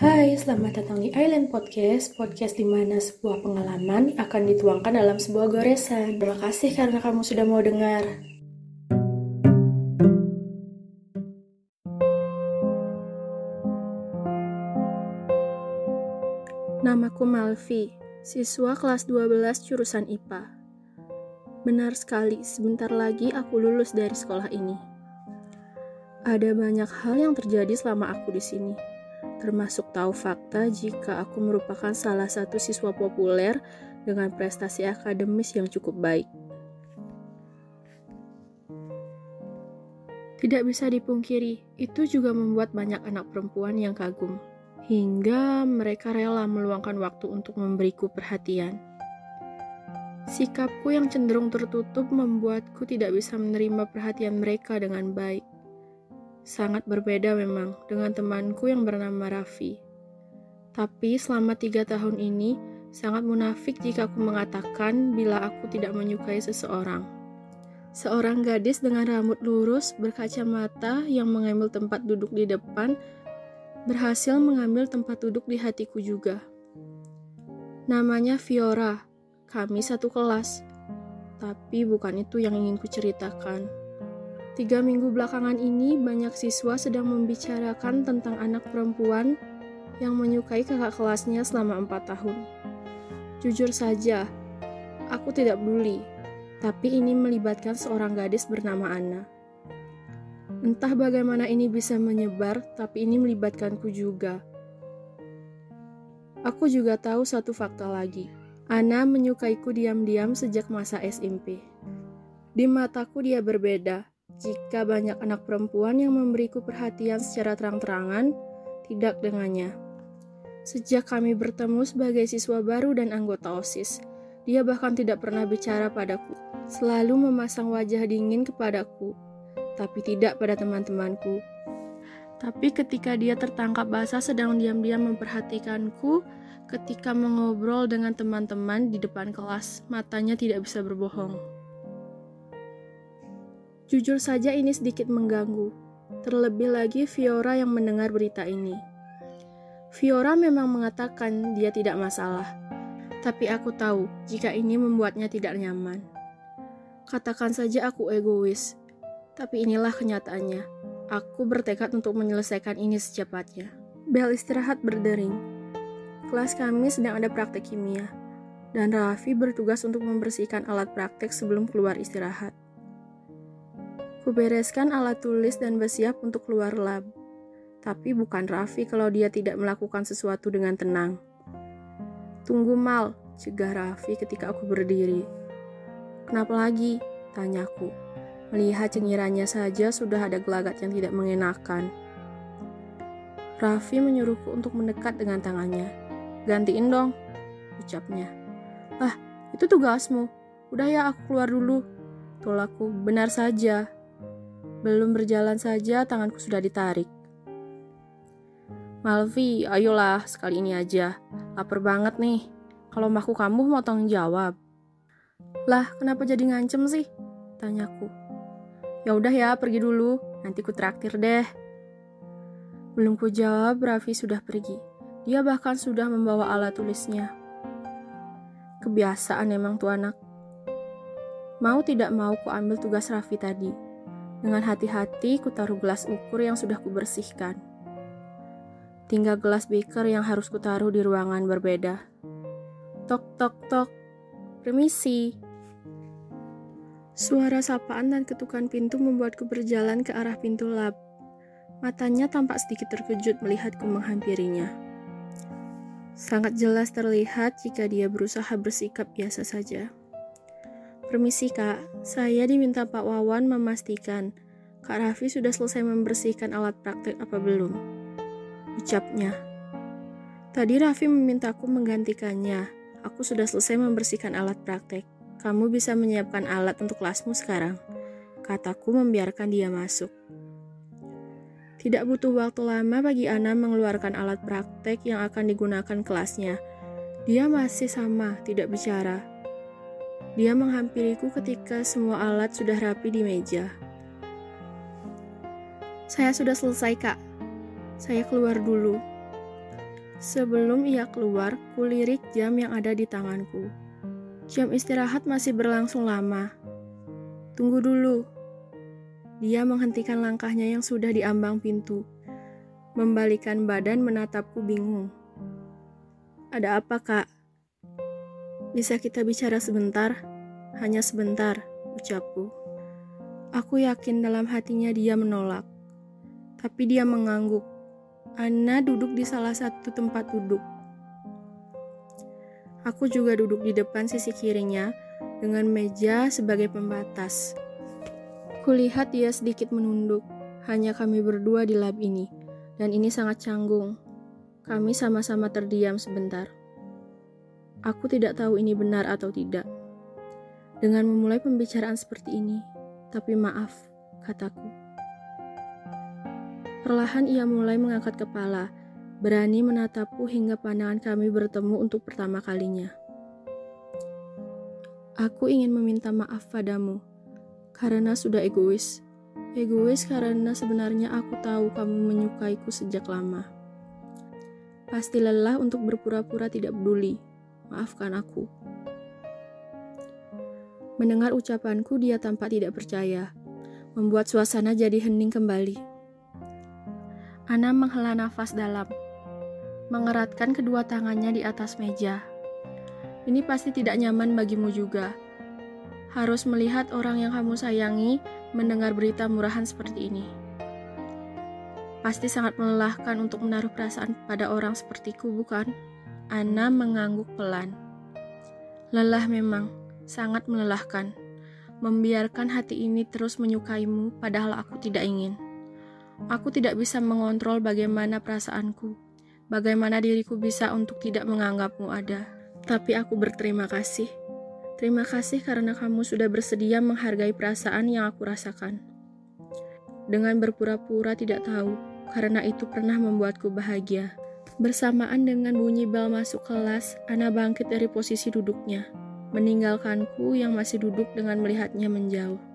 Hai, selamat datang di Island Podcast, podcast di mana sebuah pengalaman akan dituangkan dalam sebuah goresan. Terima kasih karena kamu sudah mau dengar. Namaku Malvi, siswa kelas 12 jurusan IPA. Benar sekali, sebentar lagi aku lulus dari sekolah ini. Ada banyak hal yang terjadi selama aku di sini termasuk tahu fakta jika aku merupakan salah satu siswa populer dengan prestasi akademis yang cukup baik. Tidak bisa dipungkiri, itu juga membuat banyak anak perempuan yang kagum, hingga mereka rela meluangkan waktu untuk memberiku perhatian. Sikapku yang cenderung tertutup membuatku tidak bisa menerima perhatian mereka dengan baik. Sangat berbeda memang dengan temanku yang bernama Raffi. Tapi selama tiga tahun ini, sangat munafik jika aku mengatakan bila aku tidak menyukai seseorang. Seorang gadis dengan rambut lurus, berkacamata yang mengambil tempat duduk di depan, berhasil mengambil tempat duduk di hatiku juga. Namanya Fiora, kami satu kelas. Tapi bukan itu yang ingin kuceritakan. Tiga minggu belakangan ini, banyak siswa sedang membicarakan tentang anak perempuan yang menyukai kakak kelasnya selama empat tahun. Jujur saja, aku tidak peduli, tapi ini melibatkan seorang gadis bernama Anna. Entah bagaimana ini bisa menyebar, tapi ini melibatkanku juga. Aku juga tahu satu fakta lagi. Anna menyukaiku diam-diam sejak masa SMP. Di mataku dia berbeda, jika banyak anak perempuan yang memberiku perhatian secara terang-terangan, tidak dengannya. Sejak kami bertemu sebagai siswa baru dan anggota OSIS, dia bahkan tidak pernah bicara padaku, selalu memasang wajah dingin kepadaku, tapi tidak pada teman-temanku. Tapi ketika dia tertangkap basah sedang diam-diam memperhatikanku, ketika mengobrol dengan teman-teman di depan kelas, matanya tidak bisa berbohong. Jujur saja ini sedikit mengganggu, terlebih lagi Fiora yang mendengar berita ini. Fiora memang mengatakan dia tidak masalah, tapi aku tahu jika ini membuatnya tidak nyaman. Katakan saja aku egois, tapi inilah kenyataannya. Aku bertekad untuk menyelesaikan ini secepatnya. Bel istirahat berdering. Kelas kami sedang ada praktek kimia, dan Raffi bertugas untuk membersihkan alat praktek sebelum keluar istirahat. Kubereskan alat tulis dan bersiap untuk keluar lab. Tapi bukan Raffi kalau dia tidak melakukan sesuatu dengan tenang. Tunggu Mal, cegah Raffi ketika aku berdiri. Kenapa lagi? Tanyaku. Melihat cengirannya saja sudah ada gelagat yang tidak mengenakan. Raffi menyuruhku untuk mendekat dengan tangannya. Gantiin dong, ucapnya. Ah, itu tugasmu. Udah ya aku keluar dulu. Tolakku, benar saja. Belum berjalan saja, tanganku sudah ditarik. Malvi, ayolah, sekali ini aja. Laper banget nih. Kalau mbahku kamu mau tanggung jawab. Lah, kenapa jadi ngancem sih? Tanyaku. Ya udah ya, pergi dulu. Nanti ku traktir deh. Belum ku jawab, Raffi sudah pergi. Dia bahkan sudah membawa alat tulisnya. Kebiasaan emang tuh anak. Mau tidak mau ku ambil tugas Raffi tadi. Dengan hati-hati, kutaruh gelas ukur yang sudah kubersihkan. Tinggal gelas beaker yang harus kutaruh di ruangan berbeda. Tok, tok, tok. Permisi. Suara sapaan dan ketukan pintu membuatku berjalan ke arah pintu lab. Matanya tampak sedikit terkejut melihatku menghampirinya. Sangat jelas terlihat jika dia berusaha bersikap biasa saja. Permisi kak, saya diminta Pak Wawan memastikan Kak Raffi sudah selesai membersihkan alat praktek apa belum? Ucapnya. Tadi Raffi memintaku menggantikannya. Aku sudah selesai membersihkan alat praktek. Kamu bisa menyiapkan alat untuk kelasmu sekarang. Kataku membiarkan dia masuk. Tidak butuh waktu lama bagi Ana mengeluarkan alat praktek yang akan digunakan kelasnya. Dia masih sama, tidak bicara. Dia menghampiriku ketika semua alat sudah rapi di meja. Saya sudah selesai, Kak. Saya keluar dulu. Sebelum ia keluar, kulirik jam yang ada di tanganku. Jam istirahat masih berlangsung lama. Tunggu dulu. Dia menghentikan langkahnya yang sudah diambang pintu. Membalikan badan menatapku bingung. Ada apa, Kak? Bisa kita bicara sebentar? Hanya sebentar, ucapku. Aku yakin dalam hatinya dia menolak. Tapi dia mengangguk Ana duduk di salah satu tempat duduk. Aku juga duduk di depan sisi kirinya dengan meja sebagai pembatas. Kulihat dia sedikit menunduk. Hanya kami berdua di lab ini, dan ini sangat canggung. Kami sama-sama terdiam sebentar. Aku tidak tahu ini benar atau tidak. Dengan memulai pembicaraan seperti ini, tapi maaf, kataku. Perlahan ia mulai mengangkat kepala, berani menatapku hingga pandangan kami bertemu untuk pertama kalinya. Aku ingin meminta maaf padamu, karena sudah egois. Egois karena sebenarnya aku tahu kamu menyukaiku sejak lama. Pasti lelah untuk berpura-pura tidak peduli. Maafkan aku. Mendengar ucapanku, dia tampak tidak percaya, membuat suasana jadi hening kembali. Ana menghela nafas dalam, mengeratkan kedua tangannya di atas meja. Ini pasti tidak nyaman bagimu juga. Harus melihat orang yang kamu sayangi mendengar berita murahan seperti ini. Pasti sangat melelahkan untuk menaruh perasaan pada orang sepertiku, bukan? Ana mengangguk pelan. Lelah memang, sangat melelahkan. Membiarkan hati ini terus menyukaimu padahal aku tidak ingin. Aku tidak bisa mengontrol bagaimana perasaanku, bagaimana diriku bisa untuk tidak menganggapmu ada. Tapi aku berterima kasih. Terima kasih karena kamu sudah bersedia menghargai perasaan yang aku rasakan. Dengan berpura-pura tidak tahu, karena itu pernah membuatku bahagia. Bersamaan dengan bunyi bel masuk kelas, Ana bangkit dari posisi duduknya, meninggalkanku yang masih duduk dengan melihatnya menjauh.